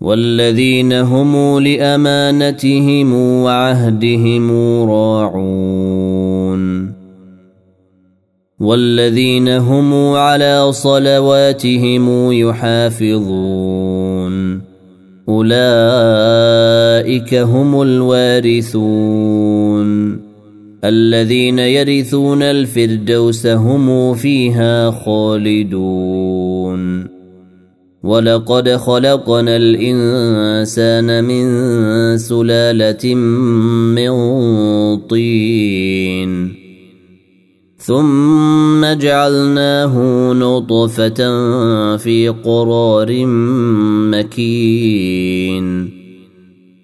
والذين هم لأمانتهم وعهدهم راعون والذين هم على صلواتهم يحافظون أولئك هم الوارثون الذين يرثون الفردوس هم فيها خالدون ولقد خلقنا الانسان من سلاله من طين ثم جعلناه نطفه في قرار مكين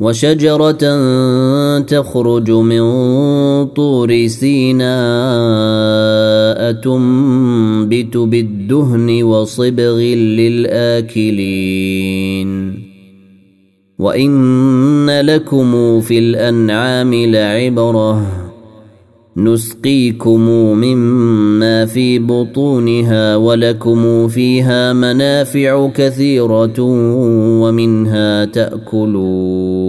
وشجرة تخرج من طور سيناء تنبت بالدهن وصبغ للآكلين. وإن لكم في الأنعام لعبرة نسقيكم مما في بطونها ولكم فيها منافع كثيرة ومنها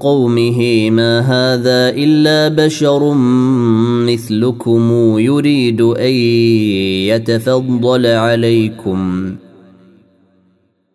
قومه ما هذا إلا بشر مثلكم يريد أن يتفضل عليكم.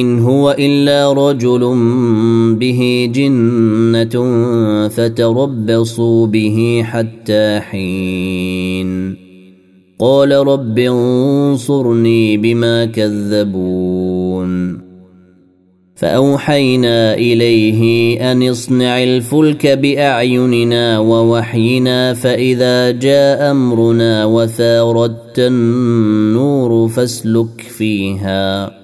إن هو إلا رجل به جنة فتربصوا به حتى حين. قال رب انصرني بما كذبون. فأوحينا إليه أن اصنع الفلك بأعيننا ووحينا فإذا جاء أمرنا وثارت النور فاسلك فيها.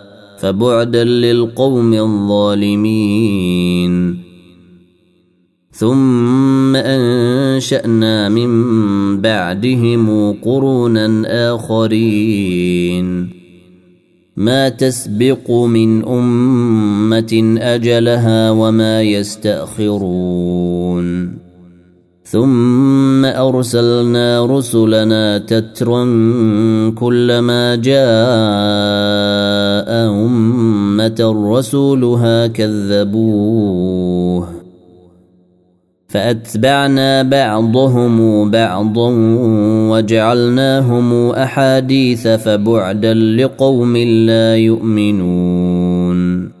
فبعدا للقوم الظالمين. ثم أنشأنا من بعدهم قرونا آخرين. ما تسبق من أمة أجلها وما يستأخرون. ثم أرسلنا رسلنا تترا كلما جاء أمة رسولها كذبوه. فأتبعنا بعضهم بعضا وجعلناهم أحاديث فبعدا لقوم لا يؤمنون.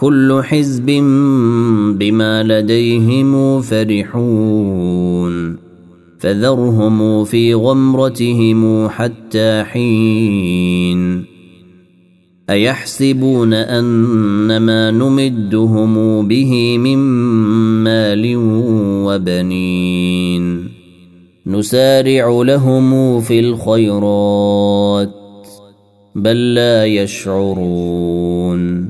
كل حزب بما لديهم فرحون. فذرهم في غمرتهم حتى حين. أيحسبون ان ما نمدهم به من مال وبنين. نسارع لهم في الخيرات بل لا يشعرون.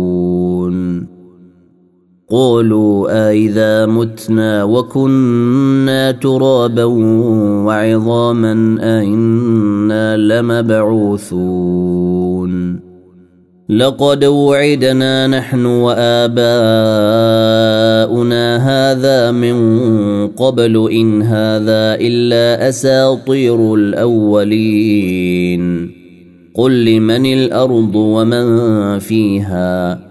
قالوا أإذا متنا وكنا ترابا وعظاما أئنا لمبعوثون. لقد وعدنا نحن وآباؤنا هذا من قبل إن هذا إلا أساطير الأولين. قل لمن الأرض ومن فيها؟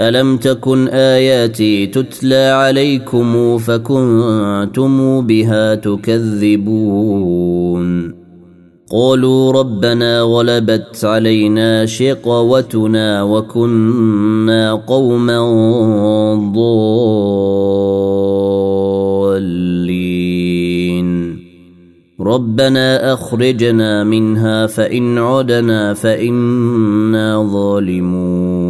الم تكن اياتي تتلى عليكم فكنتم بها تكذبون قالوا ربنا غلبت علينا شقوتنا وكنا قوما ضالين ربنا اخرجنا منها فان عدنا فانا ظالمون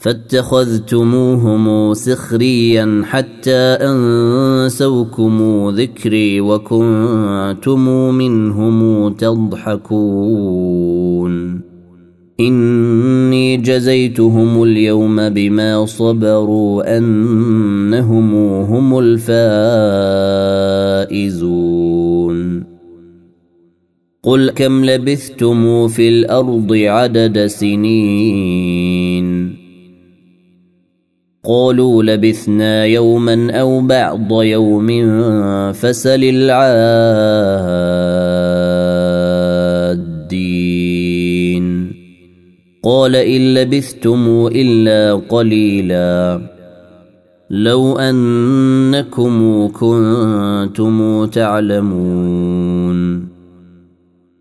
فاتخذتموهم سخريا حتى أنسوكم ذكري وكنتم منهم تضحكون. إني جزيتهم اليوم بما صبروا أنهم هم الفائزون. قل كم لبثتم في الأرض عدد سنين؟ قالوا لبثنا يوما أو بعض يوم فسل العادين. قال إن لبثتم إلا قليلا. لو أنكم كنتم تعلمون.